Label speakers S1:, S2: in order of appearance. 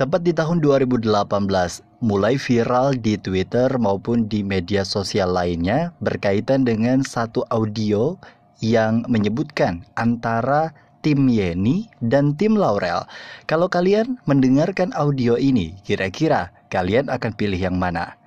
S1: Tepat di tahun 2018, mulai viral di Twitter maupun di media sosial lainnya berkaitan dengan satu audio yang menyebutkan antara tim Yeni dan tim Laurel. Kalau kalian mendengarkan audio ini, kira-kira kalian akan pilih yang mana?